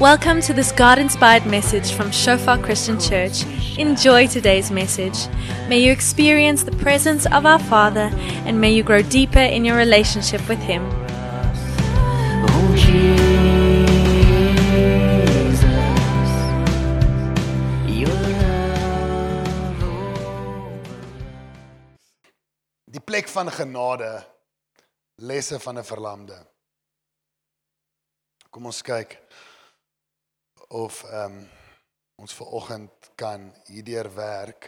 Welcome to this God inspired message from Shofar Christian Church. Enjoy today's message. May you experience the presence of our Father and may you grow deeper in your relationship with Him. Die plek van genade lesse van 'n verlamde. Kom ons kyk of ehm um, ons ver oggend kan hierdeur werk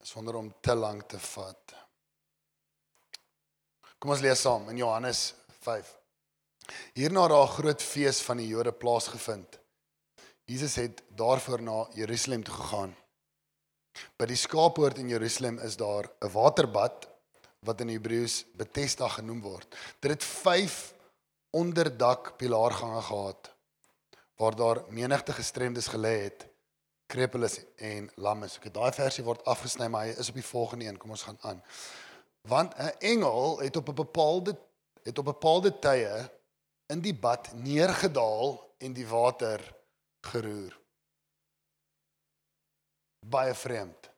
sonder om te lank te vat. Kom ons lees saam in Johannes 5. Hierna het daar 'n groot fees van die Jode plaasgevind. Jesus het daarvoor na Jerusalem toe gegaan. By die skaappoort in Jerusalem is daar 'n waterbad wat in Hebreëus Bethesda genoem word. Dit het 5 onderdak pilaargange gehad waar daar menigte gestremdes gelê het, krepeles en lammes. Ek het daai versie word afgesny, maar hy is op die volgende een. Kom ons gaan aan. Want 'n engel het op 'n bepaalde het op bepaalde tye in die bad neergedaal en die water geroer. Baie vreemd.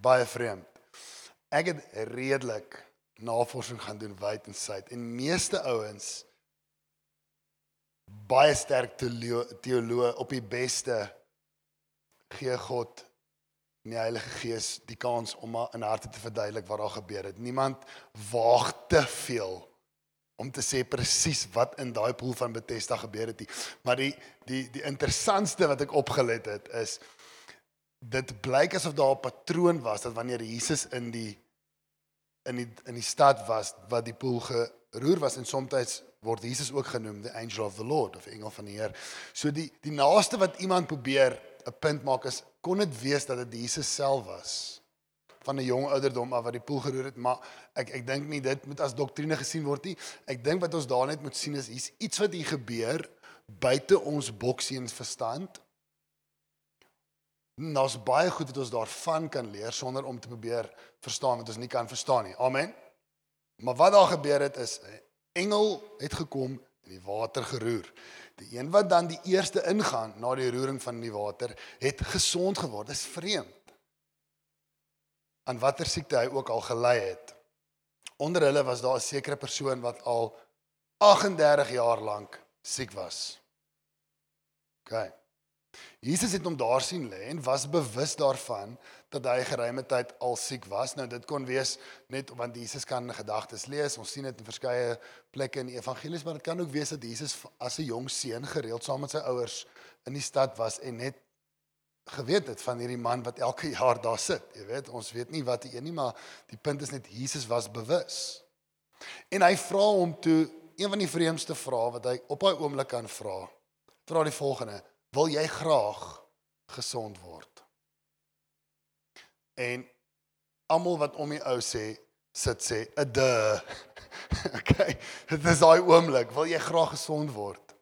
Baie vreemd. Ek het redelik navorsing gaan doen wyd en suid en meeste ouens baie sterk teoloë op die beste gee God in die Heilige Gees die kans om maar in harte te verduidelik wat daar gebeur het. Niemand waag te veel om te sê presies wat in daai poel van Bethesda gebeur het nie. Maar die die die interessantste wat ek opgelet het is dit blyk asof daar 'n patroon was dat wanneer Jesus in die in die in die stad was wat die poel geroer was en soms word Jesus ook genoem the angel of the Lord of engel van die Heer. So die die naaste wat iemand probeer 'n punt maak is kon dit wees dat dit Jesus self was van 'n jong ouderdom af wat die poel geroer het, maar ek ek dink nie dit moet as doktrine gesien word nie. Ek dink wat ons daar net moet sien is hier's iets wat hier gebeur buite ons bokseuns verstand. Ons baie goed wat ons daarvan kan leer sonder om te probeer verstaan wat ons nie kan verstaan nie. Amen. Maar wat daar gebeur het is engel het gekom en die water geroer. Die een wat dan die eerste ingaan na die roering van die water, het gesond geword. Dis vreemd. Aan watter siekte hy ook al gelei het. Onder hulle was daar 'n sekere persoon wat al 38 jaar lank siek was. OK. Jesus het hom daar sien lê en was bewus daarvan dat hy geruime tyd al siek was. Nou dit kon wees net want Jesus kan gedagtes lees. Ons sien dit in verskeie plekke in die evangelies, maar dit kan ook wees dat Jesus as 'n jong seun gereeld saam met sy ouers in die stad was en net geweet het van hierdie man wat elke jaar daar sit. Jy weet, ons weet nie wat hy een nie, maar die punt is net Jesus was bewus. En hy vra hom toe een van die vreemdste vrae wat hy op daai oomblik kan vra. Vra die volgende: Wil jy graag gesond word? En almal wat om die ou sê, sit sê 'n de. okay. Dit is daai oomblik, wil jy graag gesond word?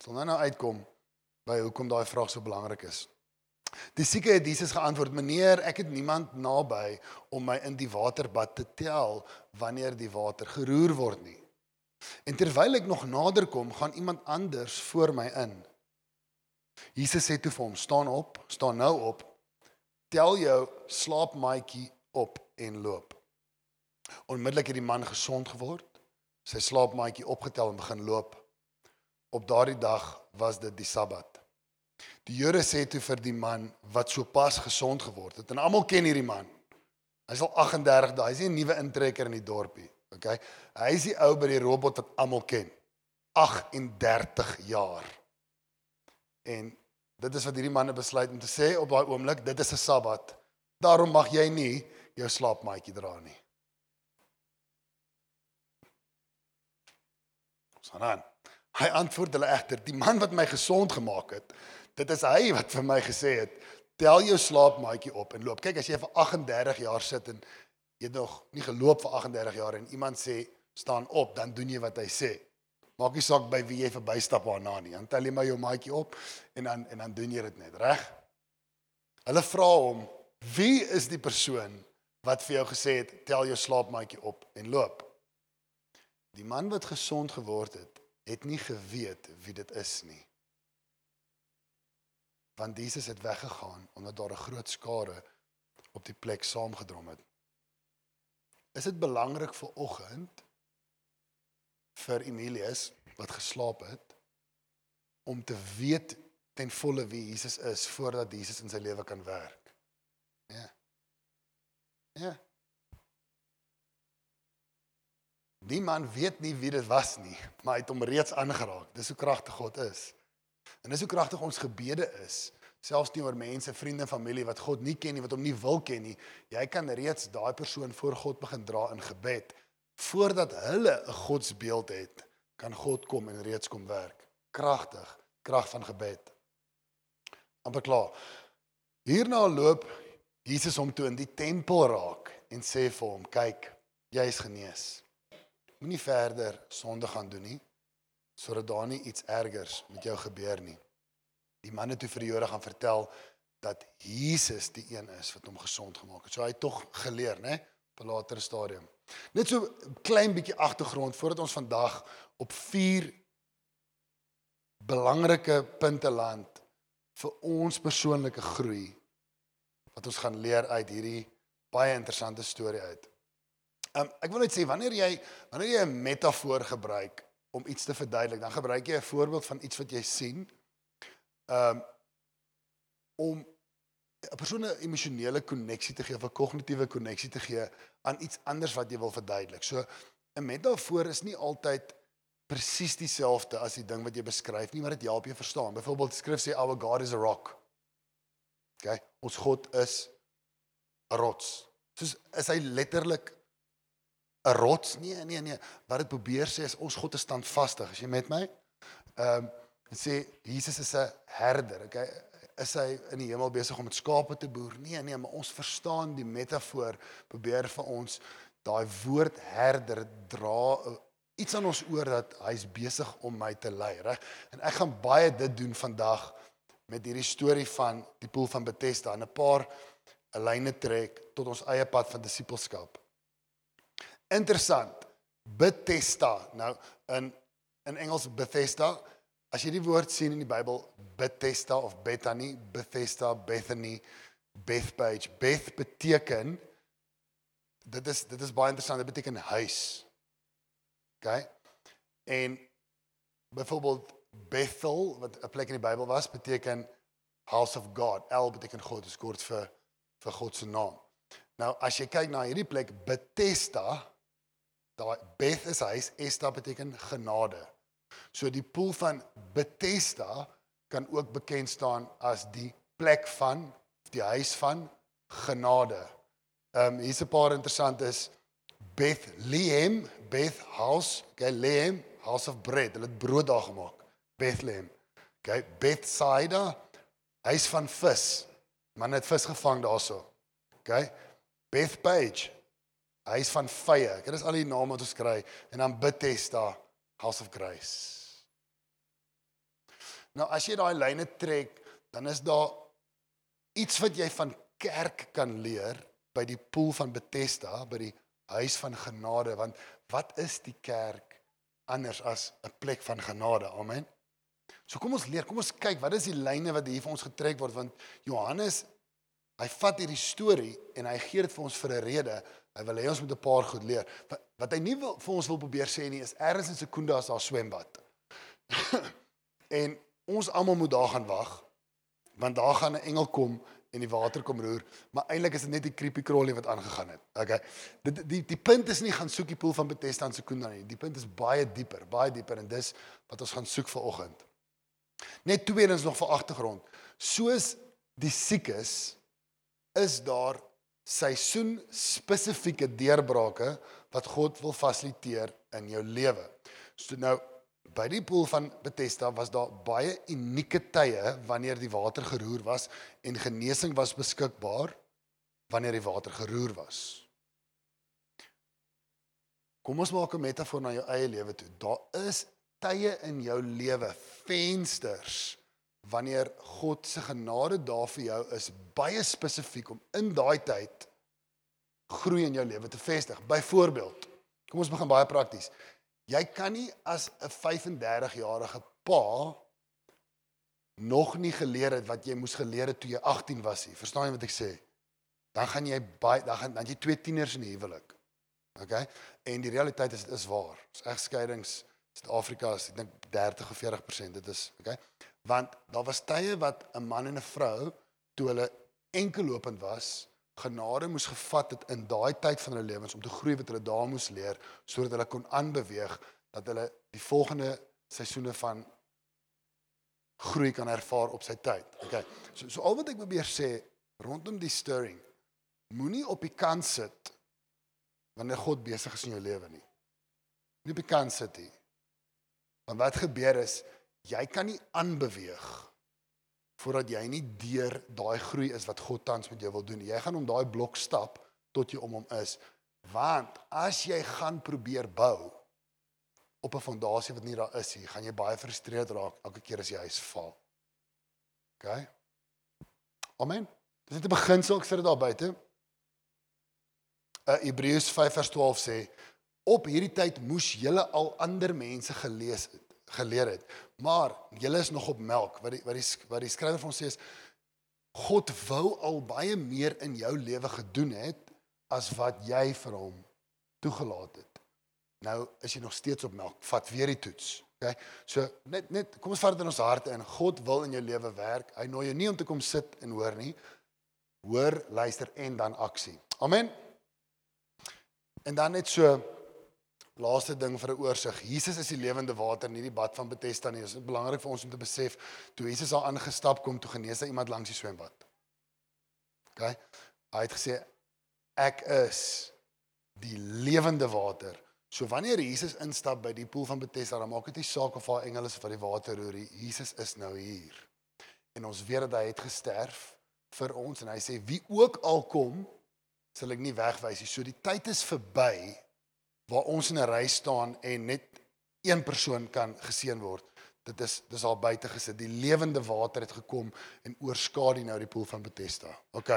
Sal nou nou uitkom by hoekom daai vraag so belangrik is. Die sieke het Jesus geantwoord: "Meneer, ek het niemand naby om my in die waterbad te tel wanneer die water geroer word nie. En terwyl ek nog nader kom, gaan iemand anders voor my in." Jesus sê toe vir hom: "Staan op, staan nou op tel jou slaapmaatjie op en loop. Onmiddellik het die man gesond geword. Sy slaapmaatjie opgetel en begin loop. Op daardie dag was dit die Sabbat. Die Jode sê toe vir die man wat sopas gesond geword het en almal ken hierdie man. Hy's al 38 dae, hy's nie 'n nuwe intrekker in die dorpie, okay? Hy is die ou by die robot wat almal ken. 38 jaar. En Dit is wat hierdie manne besluit om te sê op daai oomblik, dit is 'n Sabbat. Daarom mag jy nie jou slaapmaatjie dra nie. Sanan. Hy antwoord hulle egter, die man wat my gesond gemaak het, dit is hy wat vir my gesê het, tel jou slaapmaatjie op en loop. Kyk, as jy vir 38 jaar sit en jy nog nie geloop vir 38 jaar en iemand sê staan op, dan doen jy wat hy sê. Maak nie saak by wie jy verbystap waarna nie. Dan tel jy maar jou maatjie op en dan en dan doen jy dit net, reg? Hulle vra hom, "Wie is die persoon wat vir jou gesê het tel jou slaapmaatjie op en loop?" Die man wat gesond geword het, het nie geweet wie dit is nie. Want Jesus het weggegaan omdat daar 'n groot skare op die plek saamgedrom het. Is dit belangrik vir oggend vir Emilius wat geslaap het om te weet ten volle wie Jesus is voordat Jesus in sy lewe kan werk? Ja. Ja. Die man weet nie wie dit was nie, maar hy het hom reeds aangeraak. Dis hoe kragtig God is. En dis hoe kragtig ons gebede is, selfs nie oor mense, vriende, familie wat God nie ken nie, wat hom nie wil ken nie. Jy kan reeds daai persoon voor God begin dra in gebed voordat hulle 'n godsbeeld het, kan God kom en reeds kom werk. Kragtig, krag van gebed. amper klaar. Hierna loop Jesus hom toe in die tempel raak en sê vir hom: "Kyk, jy is genees." Moenie verder sonde gaan doen nie sodat daar nie iets ergers met jou gebeur nie. Die manne toe vir die Jode gaan vertel dat Jesus die een is wat hom gesond gemaak het. So hy het tog geleer, né, op 'n later stadium. Net so 'n klein bietjie agtergrond voordat ons vandag op vier belangrike punte land vir ons persoonlike groei wat ons gaan leer uit hierdie baie interessante storie uit. Um, ek wil net sê wanneer jy wanneer jy 'n metafoor gebruik om iets te verduidelik, dan gebruik jy 'n voorbeeld van iets wat jy sien. Um om 'n persoon 'n emosionele koneksie te gee of 'n kognitiewe koneksie te gee aan iets anders wat jy wil verduidelik. So 'n metafoor is nie altyd presies dieselfde as die ding wat jy beskryf nie, maar dit help jou verstaan. Byvoorbeeld skrif sê our God is a rock. OK, ons God is 'n rots. Soos is hy letterlik 'n rots. Nee, nee, nee. Wat dit probeer sê is ons God is standvastig. As jy met my? Ehm um, sê Jesus is 'n herder, okay? Is hy in die hemel besig om met skape te boer? Nee, nee, maar ons verstaan die metafoor probeer vir ons daai woord herder dra uh, iets aan ons oor dat hy's besig om my te lei, reg? En ek gaan baie dit doen vandag met hierdie storie van die poel van Bethesda en 'n paar lyne trek tot ons eie pad van disippelskap. Interessant. Bethesda. Nou in in Engels Bethesda, as jy die woord sien in die Bybel Bethesda of Bethany, Bethesda, Bethany, Bethpage, Beth beteken dit is dit is baie interessant. Dit beteken huis. OK? En byvoorbeeld Bethel wat 'n plek in die Bybel was, beteken house of God. El beteken God, dit is kort vir vir God se naam. Nou as jy kyk na hierdie plek Bethesda, daai Beth is huis, Esta beteken genade. So die poel van Bethesda kan ook bekend staan as die plek van die huis van genade. Ehm um, hier's 'n paar interessant is Bethlehem, Beth house, Bethlehem, house of bread. Hulle het brood daar gemaak. Bethlehem. Okay, Bethsaida, huis van vis. Man het vis gevang daarso. Okay. Bethpage, huis van vye. Dit is al die name wat ons kry en dan Bethesda, House of Grace. Nou as jy daai lyne trek, dan is daar iets wat jy van kerk kan leer by die poel van Bethesda, by die huis van genade, want wat is die kerk anders as 'n plek van genade? Amen. So kom ons leer, kom ons kyk, wat is die lyne wat hier vir ons getrek word want Johannes hy vat hierdie storie en hy gee dit vir ons vir 'n rede Hy wil hê ons moet 'n paar goed leer. Wat, wat hy nie wil vir ons wil probeer sê nie is ergens in Sekunda is daar swembad. en ons almal moet daar gaan wag want daar gaan 'n engel kom en die water kom roer, maar eintlik is dit net die creepy crawly wat aangegaan het. Okay. Dit die die punt is nie gaan soek die poel van Bethesda in Sekunda nie. Die punt is baie dieper, baie dieper en dis wat ons gaan soek vir oggend. Net tweedens nog vir agtergrond. Soos die siekes is daar seisoen spesifieke deurbrake wat God wil fasiliteer in jou lewe. So nou by die poel van Bethesda was daar baie unieke tye wanneer die water geroer was en genesing was beskikbaar wanneer die water geroer was. Kom ons maak 'n metafoor na jou eie lewe toe. Daar is tye in jou lewe, vensters wanneer God se genade daar vir jou is baie spesifiek om in daai tyd groei in jou lewe te vestig. Byvoorbeeld, kom ons begin baie prakties. Jy kan nie as 'n 35-jarige pa nog nie geleer het wat jy moes geleer het toe jy 18 was nie. Verstaan jy wat ek sê? Dan gaan jy baie dan gaan dan jy twee tieners in die huwelik. OK? En die realiteit is dit is waar. Ons egskeidings Suid-Afrika is ek dink 30 of 40% dit is, OK? Want daar was tye wat 'n man en 'n vrou toe hulle enkellopend was, genade moes gevat het in daai tyd van hulle lewens om te groei wat hulle daar moes leer sodat hulle kon aanbeweeg dat hulle die volgende seisoene van groei kan ervaar op sy tyd. Okay. So so al wat ek probeer sê rondom die stirring moenie op die kant sit wanneer God besig is in jou lewe nie. Nie op die kant sit nie. Want wat gebeur is jy kan nie aanbeweeg voordat jy nie deur daai groei is wat God tans met jou wil doen. Jy gaan om daai blok stap tot jy om hom is. Want as jy gaan probeer bou op 'n fondasie wat nie daar is nie, gaan jy baie gefrustreerd raak elke keer as jy huis val. OK? Amen. Dis net 'n beginsel, ek sit dit daar buite. Uh Hebreërs 5 vers 12 sê op hierdie tyd moes julle al ander mense gelees het, geleer het. Maar julle is nog op melk. Wat die wat die wat die skrywer van ons sê is God wou al baie meer in jou lewe gedoen het as wat jy vir hom toegelaat het. Nou is jy nog steeds op melk. Vat weer die toets. Okay? So net net kom ons vat dit in ons harte in. God wil in jou lewe werk. Hy nooi jou nie om te kom sit en hoor nie. Hoor, luister en dan aksie. Amen. En dan net so laaste ding vir 'n oorsig. Jesus is die lewende water, nie die bad van Bethesda nie. Dit is belangrik vir ons om te besef toe Jesus daar aangestap kom toe genees hy iemand langs die swembad. OK? Hy het gesê ek is die lewende water. So wanneer Jesus instap by die poel van Bethesda, dan maak dit nie saak of daar engele is wat die water roer nie. Jesus is nou hier. En ons weet dat hy het gesterf vir ons en hy sê wie ook al kom, sal ek nie wegwys nie. So die tyd is verby waar ons in 'n ry staan en net een persoon kan geseën word. Dit is dis al buite gesit. Die lewende water het gekom en oorskadu nou die poel van Bethesda. OK.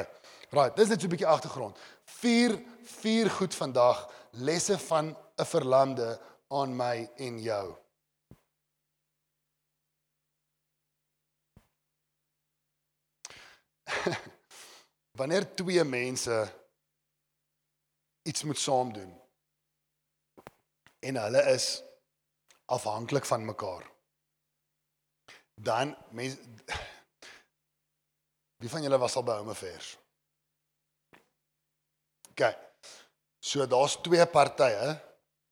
Right, dis net so 'n bietjie agtergrond. Vier vier goed vandag lesse van 'n verlamde aan my en jou. Wanneer twee mense iets moet saam doen en hulle is afhanklik van mekaar dan mense wie van julle was al by Home Affairs? OK. So daar's twee partye.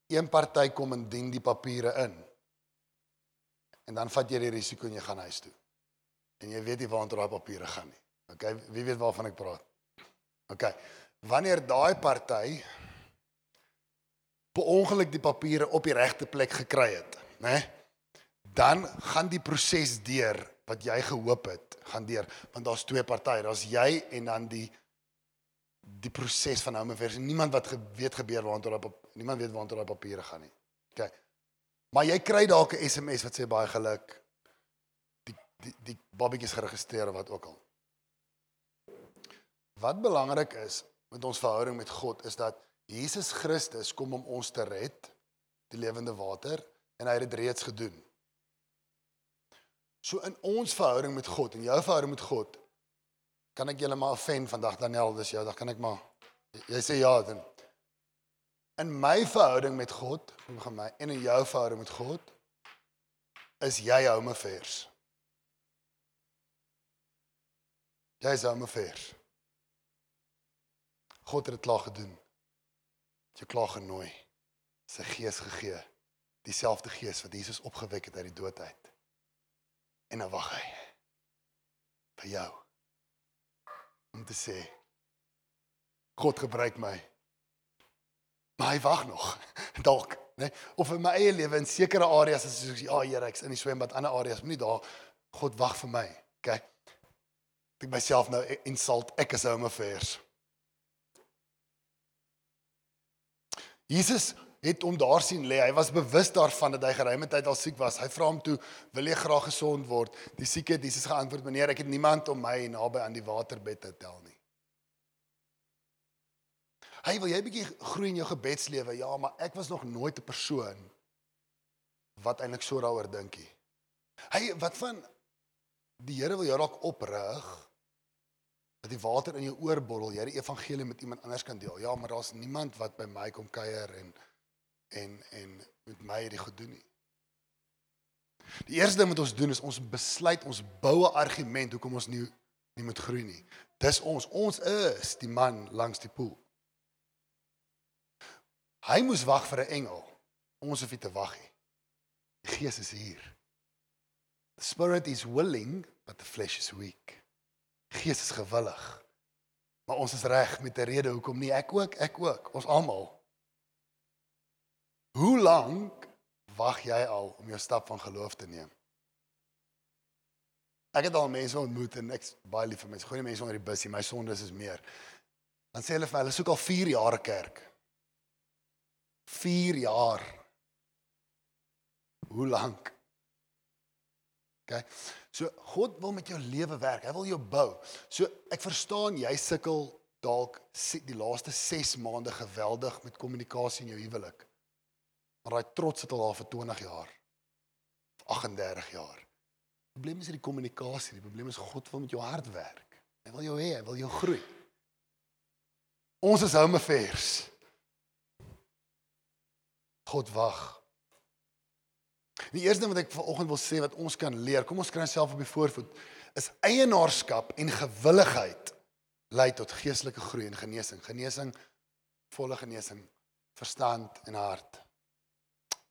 Een party kom en dien die papiere in. En dan vat jy die risiko en jy gaan huis toe. En jy weet nie waartoe daai papiere gaan nie. OK, wie weet waarvan ek praat? OK. Wanneer daai party per ongeluk die papiere op die regte plek gekry het, né? Dan gaan die proses deur wat jy gehoop het, gaan deur, want daar's twee partye, daar's jy en dan die die proses van hom vers niemand wat ge, weet gebeur waartoe daai niemand weet waartoe daai papiere gaan nie. OK. Maar jy kry dalk 'n SMS wat sê baie geluk. Die die die babatjies geregistreer wat ook al. Wat belangrik is met ons verhouding met God is dat Jesus Christus kom om ons te red, die lewende water en hy het dit reeds gedoen. So in ons verhouding met God en jou verhouding met God kan ek julle maar offend vandag Daniel, dis jou, dan kan ek maar jy sê ja dan. In my verhouding met God, kom my en in jou verhouding met God is jy home vers. Jy is home vers. God het dit klaar gedoen. Het jou klaar genooi. Sy gees gegee. Dieselfde gees wat Jesus opgewek het uit die dood uit. En nou wag hy vir jou om te sê God gebruik my. Maar hy wag nog. Dalk, né? Nee? Of in my eie lewe in sekere areas as soos ja, Here, ek's in die swembad, ander areas moenie daar God wag vir my. OK. Ek myself nou insult ek is home affairs. Jesus het hom daar sien lê. Hy was bewus daarvan dat hy geruime tyd al siek was. Hy vra hom toe, "Wil jy graag gesond word?" Die sieke het Jesus geantwoord, "Meneer, ek het niemand om my naby aan die waterbed te tel nie." Hy wil jy bietjie groei in jou gebedslewe. Ja, maar ek was nog nooit 'n persoon wat eintlik so daaroor dink nie. Hey, wat van die Here wil jou dalk oprig dat die water in jou oor borrel, jy die evangelie met iemand anders kan deel. Ja, maar daar's niemand wat by my kom kuier en en en met my hierdie goed doen nie. Die eerste ding wat ons doen is ons besluit ons bou 'n argument hoekom ons nie nie moet groei nie. Dis ons. Ons is die man langs die poel. Hy moes wag vir 'n engel. Ons hoef nie te wag nie. Die Gees is hier. The spirit is willing, but the flesh is weak. Gees is gewillig. Maar ons is reg met 'n rede hoekom nie ek ook, ek ook, ons almal. Hoe lank wag jy al om jou stap van geloof te neem? Ek het al mense ontmoet en ek's baie lief vir mense. Goeie mense onder die bus, my sondes is meer. Dan sê hulle vir my, hulle soek al 4 jaar 'n kerk. 4 jaar. Hoe lank? OK. So God wil met jou lewe werk. Hy wil jou bou. So ek verstaan jy sukkel dalk die laaste 6 maande geweldig met kommunikasie in jou huwelik. Maar daai trots het al daar vir 20 jaar. Of 38 jaar. Die probleem is nie die kommunikasie, die probleem is God wil met jou hart werk. Hy wil jou hê, hy wil jou groei. Ons is home affairs. God wag. Die eerste ding wat ek vanoggend wil sê wat ons kan leer, kom ons kry onsself op die voorvoet, is eienaarskap en gewilligheid lei tot geestelike groei en genesing. Genesing, volle genesing, verstand en hart.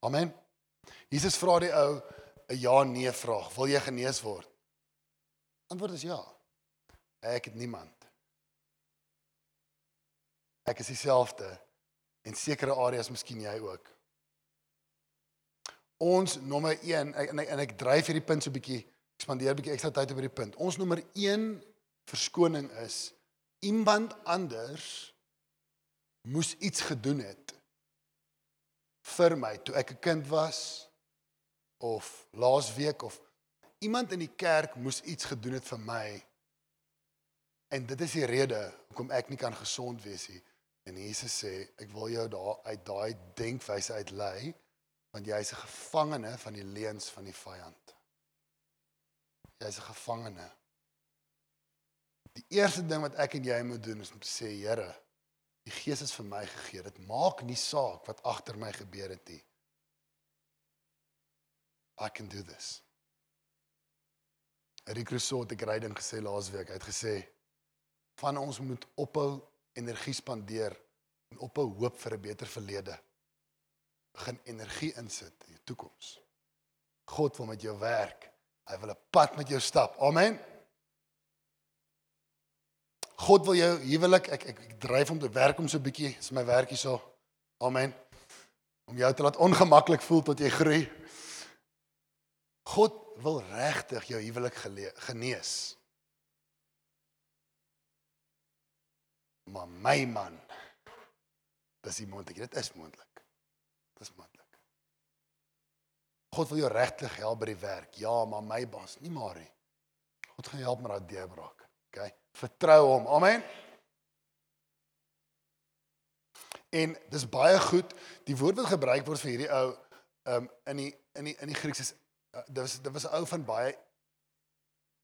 Amen. Jesus vra die ou 'n ja nee vraag. Wil jy genees word? Antwoord is ja. Ek het niemand. Ek is dieselfde en sekere areas miskien jy ook. Ons nommer 1 ek- en ek, en ek dryf hierdie punt so bietjie, ek spandeer bietjie ekstra tyd op hierdie punt. Ons nommer 1 verskoning is iemand anders moes iets gedoen het vir my toe ek 'n kind was of laasweek of iemand in die kerk moes iets gedoen het vir my. En dit is die rede hoekom ek nie kan gesond wees nie. En Jesus sê, ek wil jou daar uit daai denkwyse uitlei want jy is 'n gevangene van die leuns van die vyand. Jy's 'n gevangene. Die eerste ding wat ek en jy moet doen is om te sê, Here, die Gees is vir my gegee. Dit maak nie saak wat agter my gebeur het nie. I can do this. Rick Rousseau het 'n great ding gesê laasweek. Hy het gesê van ons moet ophou energie spandeer en ophou hoop vir 'n beter verlede. Begin energie insit in jou toekoms. God wil met jou werk. Hy wil 'n pad met jou stap. Amen. God wil jou huwelik ek ek, ek dryf om te werk om so 'n bietjie, is my werk hierso. Amen. Om jou te laat ongemaklik voel tot jy groei. God wil regtig jou huwelik genees. Maar my man, dis nie moontlik. Dit is moontlik. Dis moontlik. God wil jou regtig help by die werk. Ja, maar my baas, nie maar nie. God gaan help met daai deurbraak. Okay? Vertrou hom. Amen. En dis baie goed. Die woord wat gebruik word vir hierdie ou um in die in die in die Grieks is uh, dit was dit was 'n ou van baie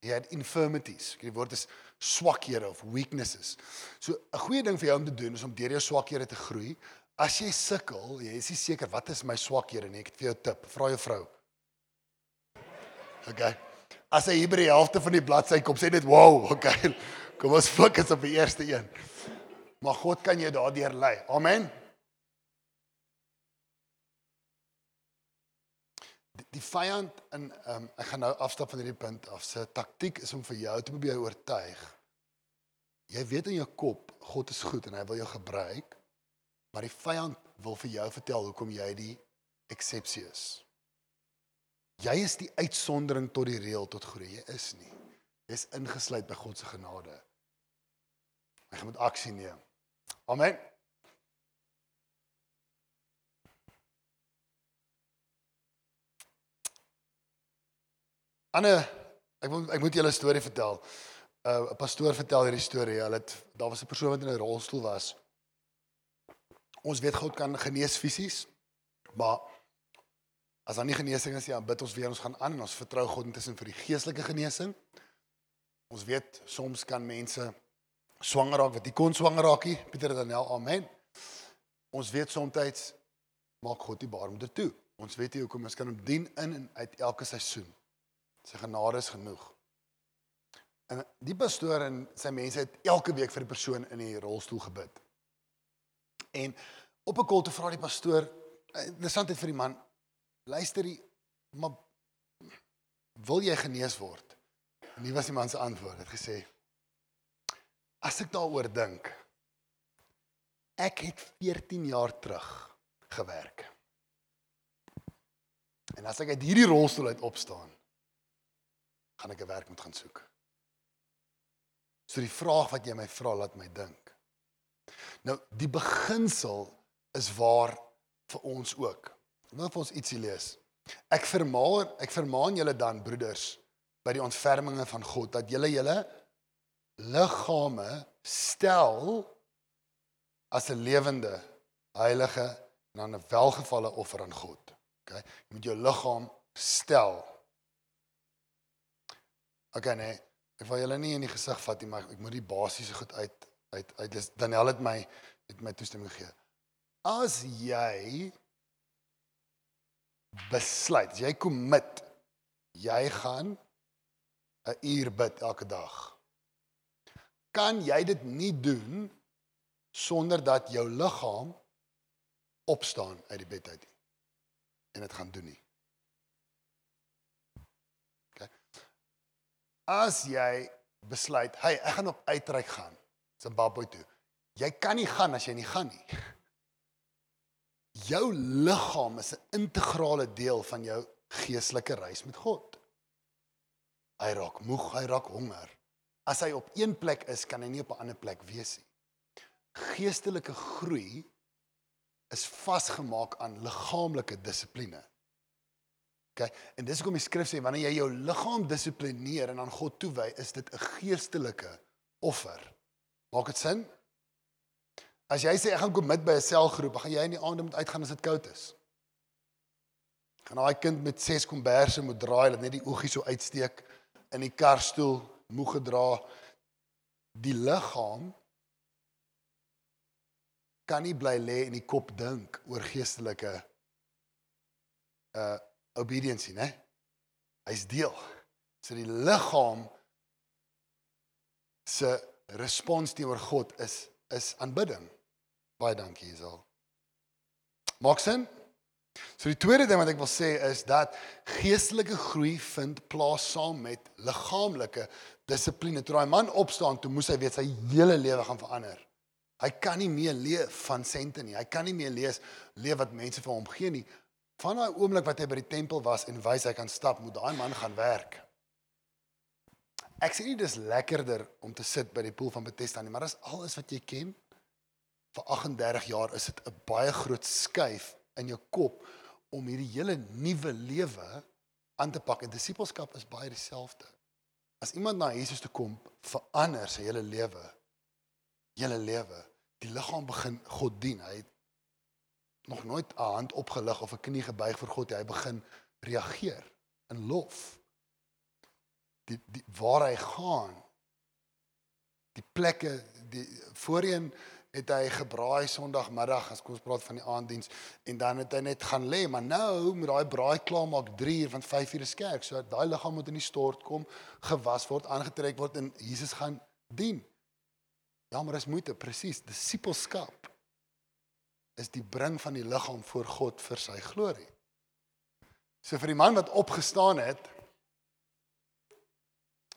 he had infirmities. Die woord is swakhede of weaknesses. So 'n goeie ding vir jou om te doen is om deur jou swakhede te groei. As jy sukkel, jy is nie seker wat is my swakhede nie. Ek het vir jou 'n tip. Vra jou vrou. Okay. As hy hier by die helfte van die bladsy kom, sê net wow, okay. Kom ons fokus op die eerste een. Maar God kan jou daardeur lei. Amen. Die, die vyand in um, ek gaan nou afstap van hierdie punt af. Sy taktik is om vir jou te probeer oortuig. Jy weet in jou kop God is goed en hy wil jou gebruik, maar die vyand wil vir jou vertel hoekom jy die eksepsie is. Jy is die uitsondering tot die reël tot groei. Jy is nie. Jy's ingesluit by God se genade. Jy moet aksie neem. Amen. Anne, ek wil ek moet julle 'n storie vertel. Uh, 'n Pastoor vertel hierdie storie. Hulle het daar was 'n persoon wat in 'n rolstoel was. Ons weet God kan genees fisies, maar As daar nie genesing is nie, dan bid ons weer ons gaan aan en ons vertrou God intussen vir die geestelike genesing. Ons weet soms kan mense swanger raak wat nie kon swanger raak nie. Pieter Daniel, amen. Ons weet soms maak God die baarmoeder toe. Ons weet nie hoekom ons kan hom dien in en uit elke seisoen. Sy genade is genoeg. En die pastoor en sy mense het elke week vir die persoon in die rolstoel gebid. En op 'n kol te vra die pastoor, eh, interessant het vir die man, luister jy, maar wil jy genees word? En nie was die man se antwoord, het gesê, as ek daaroor dink, ek het 14 jaar terug gewerk. En as ek uit hierdie rolstoel uit opstaan, gaan ek 'n werk moet gaan soek. So die vraag wat jy my vra, laat my dink. Nou, die beginsel is waar vir ons ook. Wil vir ons ietsie lees. Ek vermaan ek vermaan julle dan broeders by die ontferminge van God dat julle julle liggame stel as 'n lewende, heilige en dan 'n welgevalle offer aan God. OK? Jy moet jou liggaam stel. OK nee. Ek wil julle nie in die gesig vat nie, maar ek moet die basiese goed uit uit uit dis Daniel het my het my toestemming gegee. As jy besluit, as jy commit, jy gaan 'n uur bid elke dag. Kan jy dit nie doen sonder dat jou liggaam opstaan uit die bed uit nie en dit gaan doen nie. OK. As jy besluit, "Hey, ek gaan op uitreik gaan Zimbabwe toe." Jy kan nie gaan as jy nie gaan nie. Jou liggaam is 'n integrale deel van jou geestelike reis met God. Hy raak moeg, hy raak honger. As hy op een plek is, kan hy nie op 'n ander plek wees nie. Geestelike groei is vasgemaak aan liggaamlike dissipline. OK, en dis hoekom die skrif sê wanneer jy jou liggaam dissiplineer en aan God toewy, is dit 'n geestelike offer. Maak dit sin? As jy sê ek gaan commit by 'n selgroep, gaan jy in die aande moet uitgaan as dit koud is. Gaan daai kind met 6 komberse moet draai dat net die oogie so uitsteek in die karstoel moeg gedra die liggaam kan nie bly lê en die kop dink oor geestelike uh obedience, né? Hy's deel. So die liggaam se respons teenoor God is is aanbidding. Baie dankie, Isel. Maak sin? So die tweede ding wat ek wil sê is dat geestelike groei vind plaas saam met liggaamlike dissipline. Toe daai man opstaan, toe moes hy weet sy hele lewe gaan verander. Hy kan nie meer leef van sente nie. Hy kan nie meer lees leef wat mense vir hom gee nie. Van daai oomblik wat hy by die tempel was en wys hy kan stap, moet daai man gaan werk. Ek sê nie dis lekkerder om te sit by die poel van Bethesda nie, maar dis alles wat jy ken. Vir 38 jaar is dit 'n baie groot skuif in jou kop om hierdie hele nuwe lewe aan te pak en disippelskap is baie dieselfde. As iemand na Jesus toe kom, verander sy hele lewe hele lewe. Die liggaam begin God dien. Hy het nog nooit 'n hand opgelig of 'n knie gebuig vir God nie. Hy begin reageer in lof. Die die waar hy gaan. Die plekke die voorheen het hy gebraai Sondagmiddag as ons praat van die aanddiens en dan het hy net gaan lê maar nou met daai braai klaar maak 3 uur van 5 uur is kerk so daai liggaam moet in die stort kom gewas word aangetrek word en Jesus gaan dien Ja, maar dis moeite, presies. Disippelskap is die bring van die liggaam voor God vir sy glorie. So vir die man wat opgestaan het,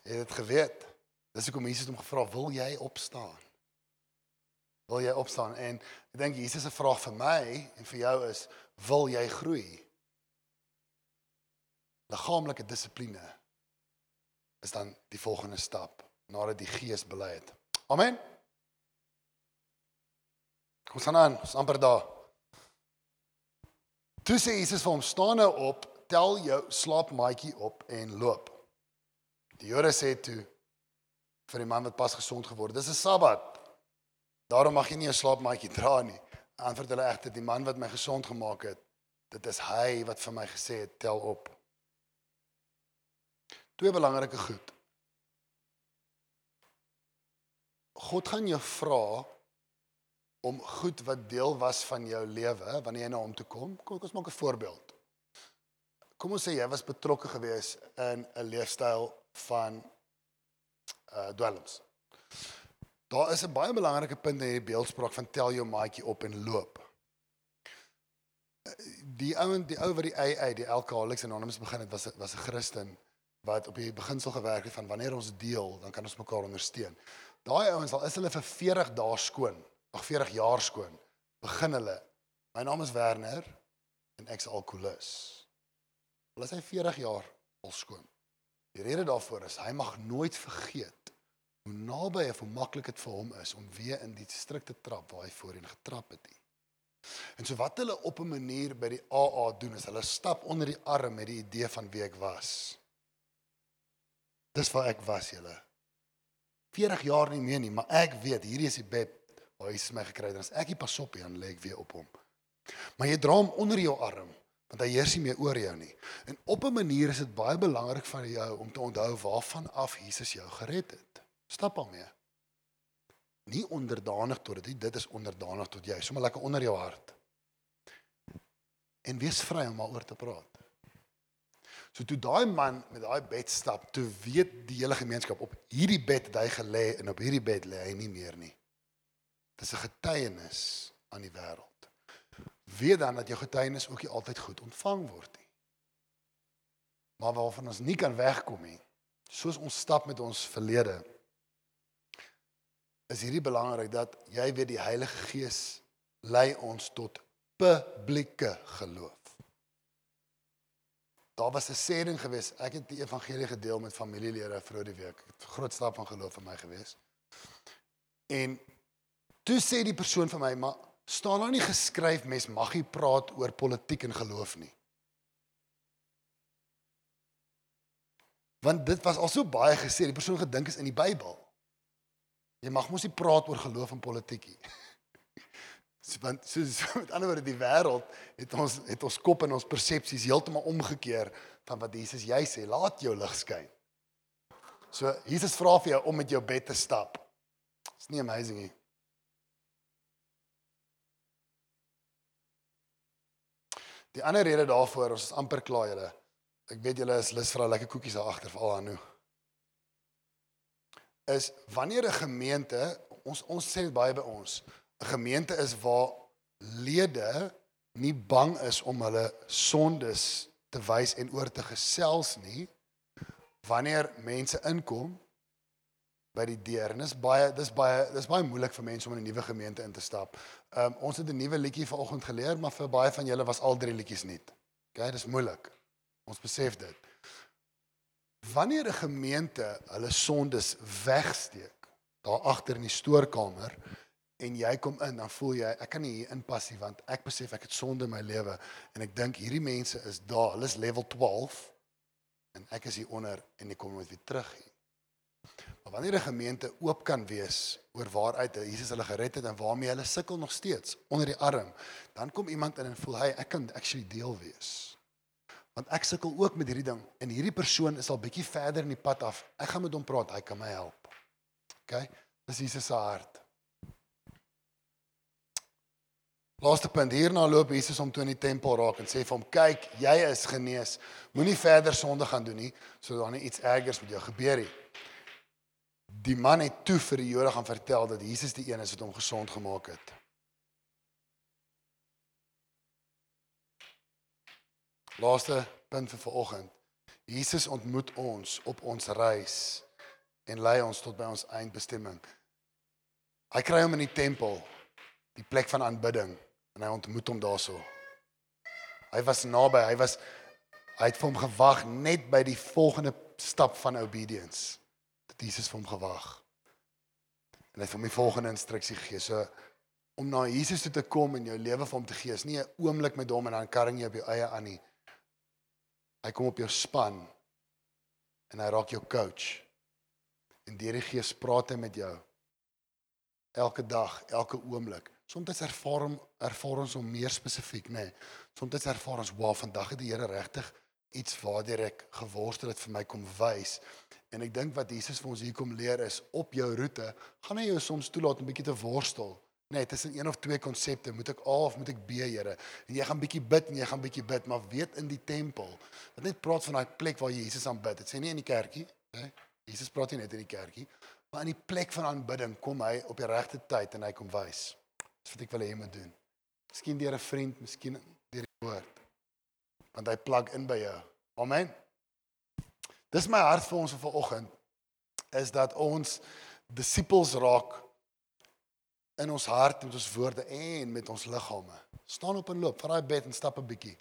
het dit geweet. Dis hoekom Jesus hom gevra, "Wil jy opstaan?" Wil jy opstaan? En ek dink Jesus se vraag vir my en vir jou is, "Wil jy groei?" Liggaamlike dissipline is dan die volgende stap nadat die Gees belei het. Amen. Kom staan aan, ons amper daar. Toe sê Jesus vir hom: "Staan nou op, tel jou slaapmaatjie op en loop." Die Jode sê toe vir die man wat pas gesond geword het: "Dis 'n Sabbat. Daarom mag jy nie 'n slaapmaatjie dra nie." Antwoord hulle egter: "Die man wat my gesond gemaak het, Dit is hy wat vir my gesê het tel op. Twee belangrike goed. God gaan jou vra om goed wat deel was van jou lewe wanneer jy na hom toe kom. Kom ons maak 'n voorbeeld. Kom ons sê jy was betrokke gewees in 'n leefstyl van uh dwelms. Daar is 'n baie belangrike punt in hierdie beeldspraak van tel jou maatjie op en loop. Die ou die ou wat die AA, die Alcoholics Anonymous begin het was was 'n Christen wat op die beginsel gewerk het van wanneer ons deel, dan kan ons mekaar ondersteun. Daai ouens al is hulle vir 40 dae skoon, 40 jaar skoon, begin hulle. My naam is Werner en ek's alkoholus. Hulle is hy 40 jaar al skoon. Die rede daarvoor is hy mag nooit vergeet hoe naby of hoe maklik dit vir hom is om weer in die strikte trap waar hy voorheen getrap het. Nie. En so wat hulle op 'n manier by die AA doen is hulle stap onder die arm met die idee van wie ek was. Dis waar ek was julle. 40 jaar nie meer nie, maar ek weet hierdie is die bed waar Jesus my gekry het. As ek nie pas op nie, dan lê ek weer op hom. Maar jy dra hom onder jou arm want hy heers nie meer oor jou nie. En op 'n manier is dit baie belangrik vir jou om te onthou waarvan af Jesus jou gered het. Stap al mee. Nie onderdanig tot dit, dit is onderdanig tot jy. Sommige lekker onder jou hart. En wees vry om daaroor te praat. So toe daai man met daai bed stap, toe weet die hele gemeenskap op hierdie bed het hy gelê en op hierdie bed lê hy nie meer nie. Dis 'n getuienis aan die wêreld. Weet dan dat jou getuienis ook nie altyd goed ontvang word nie. Maar waarvan ons nie kan wegkom nie, soos ons stap met ons verlede, is hierdie belangrik dat jy weet die Heilige Gees lei ons tot publieke geloof. Daar was 'n sêding gewees. Ek het die evangelie gedeel met familielede vir die week. Groot stap van geloof vir my gewees. En toe sê die persoon vir my, maar staan daar nie geskryf mens mag nie praat oor politiek en geloof nie. Want dit was al so baie gesê, die persoon gedink is in die Bybel. Jy mag mos nie praat oor geloof en politiek nie. want so, met ander woorde die wêreld het ons het ons kop en ons persepsies heeltemal omgekeer van wat Jesus jy sê laat jou lig skyn. So Jesus vra vir jou om met jou bed te stap. Is nie amazing nie. Die ander rede daarvoor ons is amper klaar julle. Ek weet julle is lus vir 'n lekker koekies daar agter vir al aan nou. Is wanneer 'n gemeente ons ons sê baie by ons 'n gemeente is waar lede nie bang is om hulle sondes te wys en oor te gesels nie wanneer mense inkom by die deur en dis baie dis baie dis baie moeilik vir mense om in 'n nuwe gemeente in te stap. Um ons het 'n nuwe liedjie vanoggend geleer, maar vir baie van julle was al drie liedjies nie. OK, dis moeilik. Ons besef dit. Wanneer 'n gemeente hulle sondes wegsteek daar agter in die stoorkamer en jy kom in dan voel jy ek kan nie hier inpas nie want ek besef ek het sonde in my lewe en ek dink hierdie mense is daar hulle is level 12 en ek is hier onder en ek kom net weer terug hier. Maar wanneer 'n gemeente oop kan wees oor waaruit Jesus hulle gered het en waarmee hulle sukkel nog steeds onder die arm dan kom iemand in en voel hy ek kan actually deel wees. Want ek sukkel ook met hierdie ding en hierdie persoon is al bietjie verder in die pad af. Ek gaan met hom praat, hy kan my help. OK? Dis Jesus se hart. Laaste punt hierna loop Jesus om toe in die tempel raak en sê vir hom: "Kyk, jy is genees. Moenie verder sonde gaan doen nie sodat daar nie iets ergers met jou gebeur nie." Die man het toe vir die Jode gaan vertel dat Jesus die een is wat hom gesond gemaak het. Laaste punt vir vanoggend. Jesus ontmoet ons op ons reis en lei ons tot by ons eindbestemming. Hy kry hom in die tempel, die plek van aanbidding en hy ontmoet hom daarso. Hy was naby, hy was hy het vir hom gewag net by die volgende stap van obedience. Dat Jesus vir hom gewag. En hy het hom die volgende instruksie gegee. So om na Jesus toe te kom en jou lewe vir hom te gee, is nie 'n oomblik met hom en dan karring jy op jou eie aan nie. Hy kom op jou span en hy raak jou coach. En deur die Gees praat hy met jou elke dag, elke oomblik Soms ervaar hom ervaar ons hom meer spesifiek, nê. Nee. Soms ervaar ons, "Wow, vandag het die Here regtig iets waardeur ek geworstel het vir my kom wys." En ek dink wat Jesus vir ons hier kom leer is op jou roete, gaan hy jou soms toelaat om 'n bietjie te worstel. Nee, tussen een of twee konsepte, moet ek A of moet ek B, Here? En jy gaan bietjie bid en jy gaan bietjie bid, maar weet in die tempel. Dit net praat van daai plek waar jy Jesus aanbid. Dit sê nie in die kerkie, hè? Jesus praat nie net in die kerkie, maar in die plek van aanbidding kom hy op die regte tyd en hy kom wys. Dis wat ek wil hê jy moet doen. Miskien deur 'n vriend, miskien deur die woord. Want hy plug in by jou. Amen. Dis my hart vir ons vanoggend is dat ons disippels raak in ons hart met ons woorde en met ons liggame. Staan op en loop, vat daai bed en stap 'n bietjie.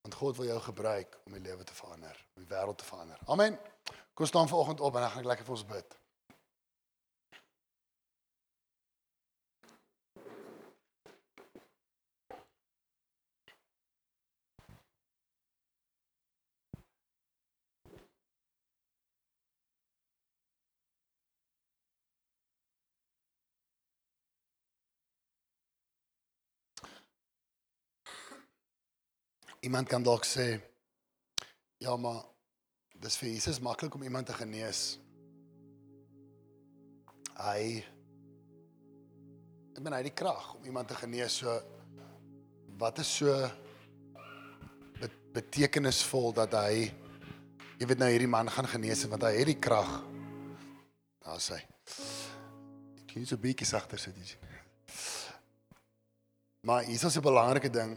Want God wil jou gebruik om die lewe te verander, om die wêreld te verander. Amen. Kom staan vanoggend op en dan gaan ek lekker vir ons bid. Iemand kan dalk sê ja, maar dis vir Jesus maklik om iemand te genees. Hy ek ben hy die krag om iemand te genees. So wat is so bet, betekenisvol dat hy jy weet nou hierdie man gaan genees want hy het die krag. Daar sê. Ek kies 'n bietjie sagter sit jy. Maar is 'n belangrike ding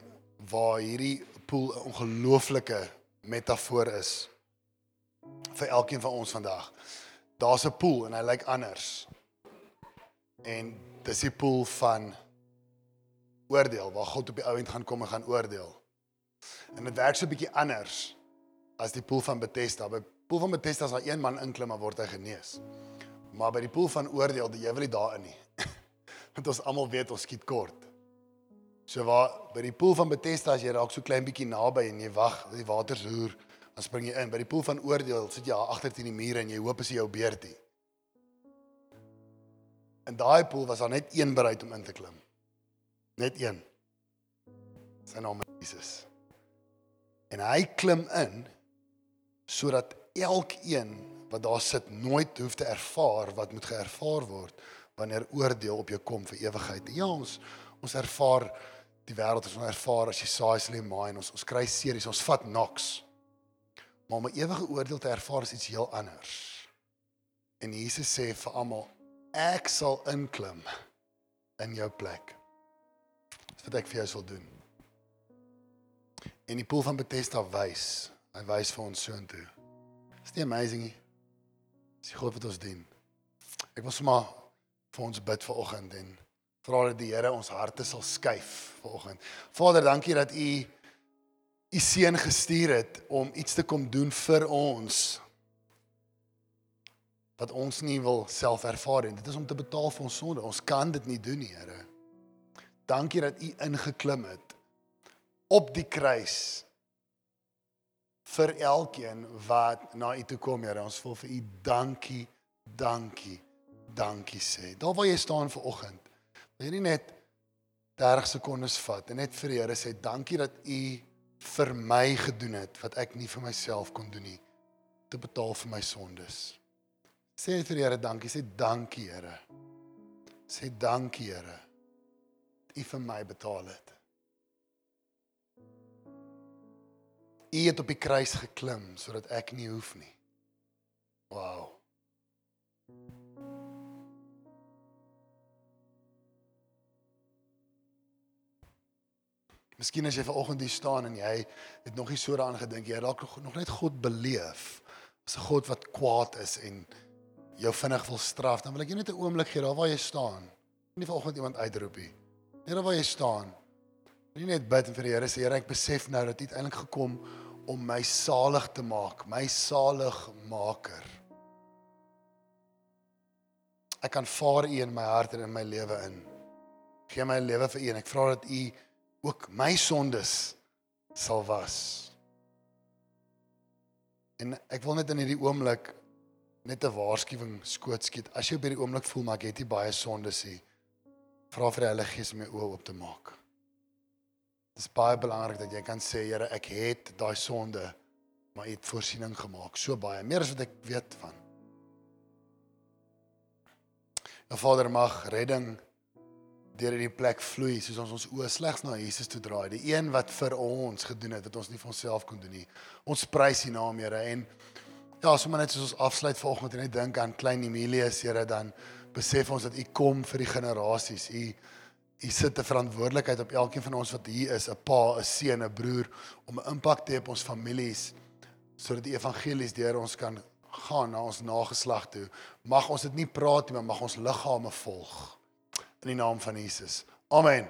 waar hierdie pool 'n ongelooflike metafoor is vir elkeen van ons vandag. Daar's 'n pool en hy lyk anders. En dis die pool van oordeel waar God op die ou end gaan kom en gaan oordeel. En dit werk so 'n bietjie anders as die pool van Bethesda. By pool van Bethesda as daar een man inklim maar word hy genees. Maar by die pool van oordeel, jy wil nie daarin nie. Want ons almal weet ons skiet kort. So waar by die poel van Bethesda as jy raak so klein bietjie naby en jy wag die water roer, dan spring jy in. By die poel van oordeel sit jy agter teen die mure en jy hoop as jy jou beurtie. In daai poel was daar net een bereid om in te klim. Net een. Sy naam is Jesus. En hy klim in sodat elkeen wat daar sit nooit hoef te ervaar wat moet geervaar word wanneer oordeel op jou kom vir ewigheid. Ja, ons ons ervaar die wêreld ons ervaar as jy saai jy maai en ons ons kry series, ons vat knocks. Maar om 'n ewige oordeel te ervaar is iets heel anders. En Jesus sê vir almal, ek sal inklim in jou plek. Wat ek vir jou sal doen. En die pool van Bethesda wys, hy wys vir ons soontoe. Is nie amazing nie? Dis God wat ons dien. Ek wil sommer vir ons bid vir oggend en vra dat die Here ons harte sal skuif vanoggend. Vader, dankie dat U U seun gestuur het om iets te kom doen vir ons wat ons nie wil self ervaar nie. Dit is om te betaal vir ons sonde. Ons kan dit nie doen nie, Here. Dankie dat U ingeklim het op die kruis vir elkeen wat na U toe kom, Here. Ons wil vir U dankie, dankie, dankie sê. Daar waar jy staan vanoggend Wil jy nie net 30 sekondes vat en net vir die Here sê dankie dat u vir my gedoen het wat ek nie vir myself kon doen nie te betaal vir my sondes. Sê vir die Here dankie, sê dankie Here. Sê dankie Here. U vir my betaal het. U het op die kruis geklim sodat ek nie hoef nie. Wow. Miskien as jy vanoggend hier staan en jy het nog nie so daaraan gedink jy dalk nog net God beleef as 'n God wat kwaad is en jou vinnig wil straf, dan wil ek jou net 'n oomblik gee daar waar jy staan. Nie vanoggend iemand uitroep nie. Net waar jy staan. Nie net bid vir die Here sê Here ek besef nou dat U uiteindelik gekom om my salig te maak, my saligmaker. Ek kan vaar U in my hart en in my lewe in. Gee my lewe vir U en ek vra dat U ook my sondes sal was. En ek wil net in hierdie oomblik net 'n waarskuwing skoot skiet. As jy op hierdie oomblik voel maar ek het nie baie sondes nie, vra vir die Heilige Gees om jou oë oop te maak. Dit is baie belangrik dat jy kan sê, Here, ek het daai sonde, maar U het voorsiening gemaak, so baie, meer as wat ek weet van. Nou Vader mag redding deur hierdie plek vloei soos ons ons oë slegs na Jesus toe draai. Die een wat vir ons gedoen het wat ons nie vir onsself kon doen nie. Ons prys U naam, Here, en ja, sommer net soos ons afsluit vanoggend en net dink aan klein Emilius, Here, dan besef ons dat U kom vir die generasies. U U sit 'n verantwoordelikheid op elkeen van ons wat hier is, 'n pa, 'n seun, 'n broer om 'n impak te hê op ons families sodat die evangelies deur ons kan gaan na ons nageslag toe. Mag ons dit nie praat nie, maar mag ons liggame volg in die naam van Jesus. Amen.